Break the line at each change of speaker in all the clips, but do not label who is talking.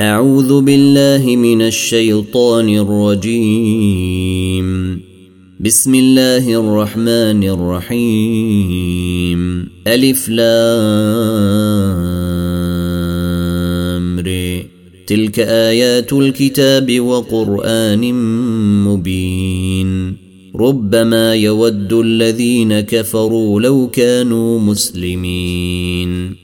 أعوذ بالله من الشيطان الرجيم. بسم الله الرحمن الرحيم. ألف لامر تلك آيات الكتاب وقرآن مبين. ربما يود الذين كفروا لو كانوا مسلمين.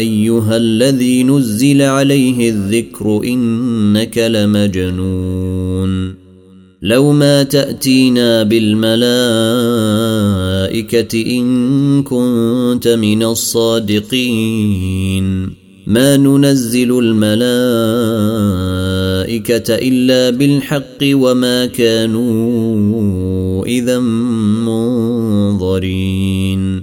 أيها الذي نزل عليه الذكر إنك لمجنون. لو ما تأتينا بالملائكة إن كنت من الصادقين. ما ننزل الملائكة إلا بالحق وما كانوا إذا منظرين.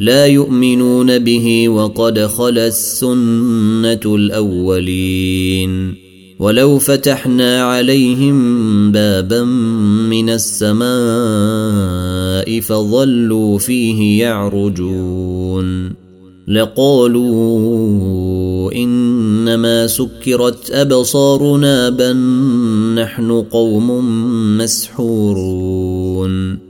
لا يؤمنون به وقد خلا السنة الأولين. ولو فتحنا عليهم بابا من السماء فظلوا فيه يعرجون. لقالوا إنما سكرت أبصارنا بل نحن قوم مسحورون.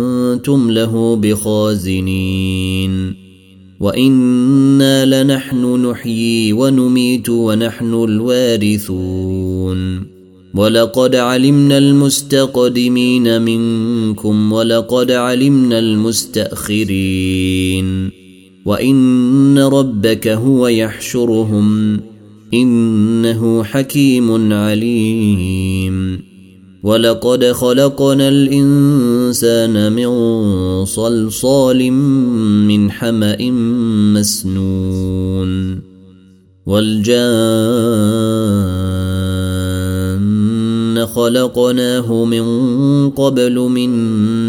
أنتم له بخازنين. وإنا لنحن نحيي ونميت ونحن الوارثون. ولقد علمنا المستقدمين منكم ولقد علمنا المستأخرين. وإن ربك هو يحشرهم. إنه حكيم عليم. ولقد خلقنا الانسان من صلصال من حما مسنون والجان خلقناه من قبل من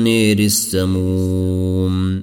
نير السموم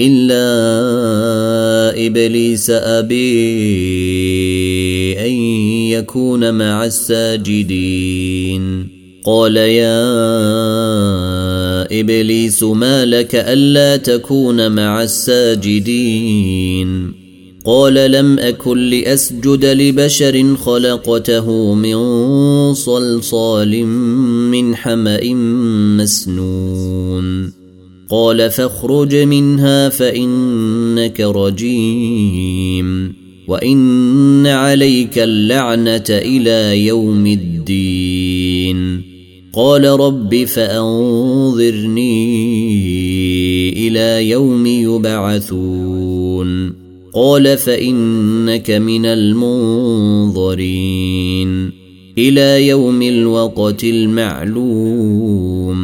إلا إبليس أبي أن يكون مع الساجدين. قال يا إبليس ما لك ألا تكون مع الساجدين؟ قال لم أكن لأسجد لبشر خلقته من صلصال من حمأ مسنون. قال فاخرج منها فإنك رجيم وإن عليك اللعنة إلى يوم الدين. قال رب فأنظرني إلى يوم يبعثون. قال فإنك من المنظرين. إلى يوم الوقت المعلوم.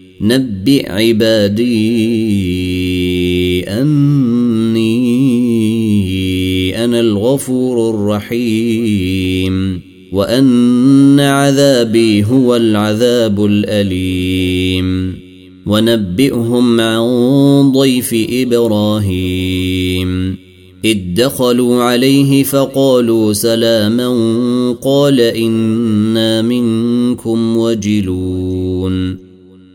نبئ عبادي أني أنا الغفور الرحيم وأن عذابي هو العذاب الأليم. ونبئهم عن ضيف إبراهيم. إذ دخلوا عليه فقالوا سلاما قال إنا منكم وجلون.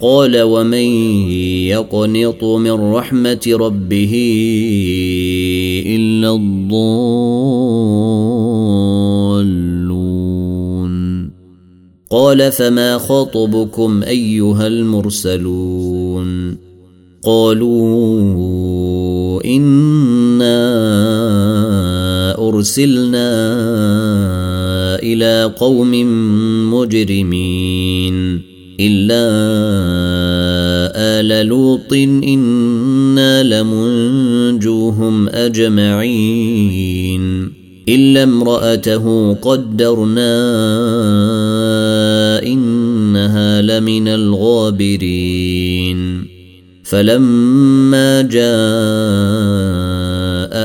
قال ومن يقنط من رحمة ربه إلا الضالون. قال فما خطبكم أيها المرسلون؟ قالوا إنا أرسلنا إلى قوم مجرمين. إلا آل لوط إنا لمنجوهم أجمعين. إلا امرأته قدرنا إنها لمن الغابرين. فلما جاء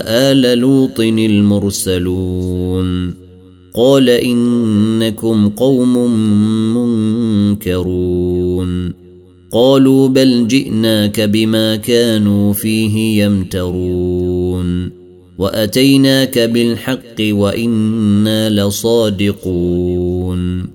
آل لوط المرسلون قال إنكم قوم منكرون. قالوا بل جئناك بما كانوا فيه يمترون. وأتيناك بالحق وإنا لصادقون.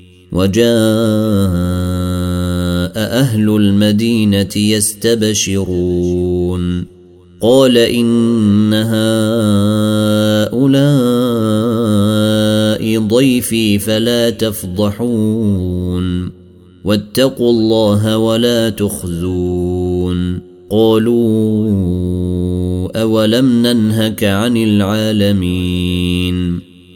وجاء أهل المدينة يستبشرون. قال إن هؤلاء ضيفي فلا تفضحون. واتقوا الله ولا تخزون. قالوا أولم ننهك عن العالمين.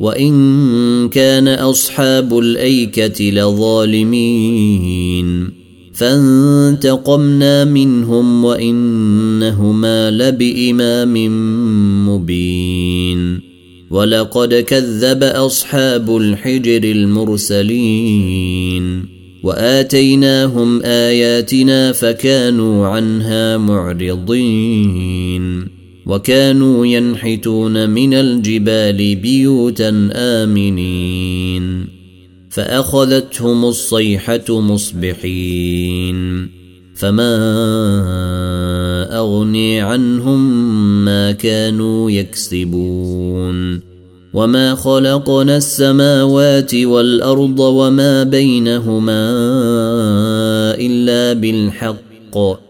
وان كان اصحاب الايكه لظالمين فانتقمنا منهم وانهما لبامام مبين ولقد كذب اصحاب الحجر المرسلين واتيناهم اياتنا فكانوا عنها معرضين وكانوا ينحتون من الجبال بيوتا آمنين. فأخذتهم الصيحة مصبحين. فما أغني عنهم ما كانوا يكسبون. وما خلقنا السماوات والأرض وما بينهما إلا بالحق.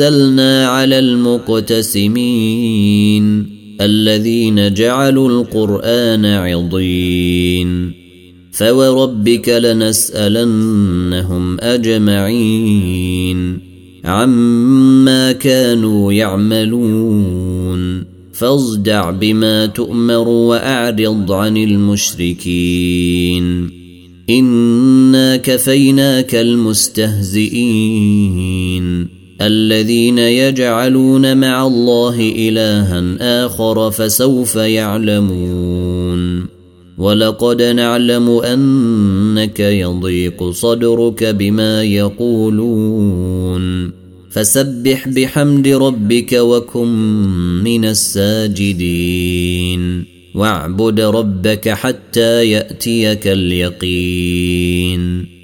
أنزلنا على المقتسمين الذين جعلوا القرآن عضين. فوربك لنسألنهم أجمعين عما كانوا يعملون. فاصدع بما تؤمر وأعرض عن المشركين. إنا كفيناك المستهزئين. الذين يجعلون مع الله إلها آخر فسوف يعلمون. ولقد نعلم أنك يضيق صدرك بما يقولون. فسبح بحمد ربك وكن من الساجدين. واعبد ربك حتى يأتيك اليقين.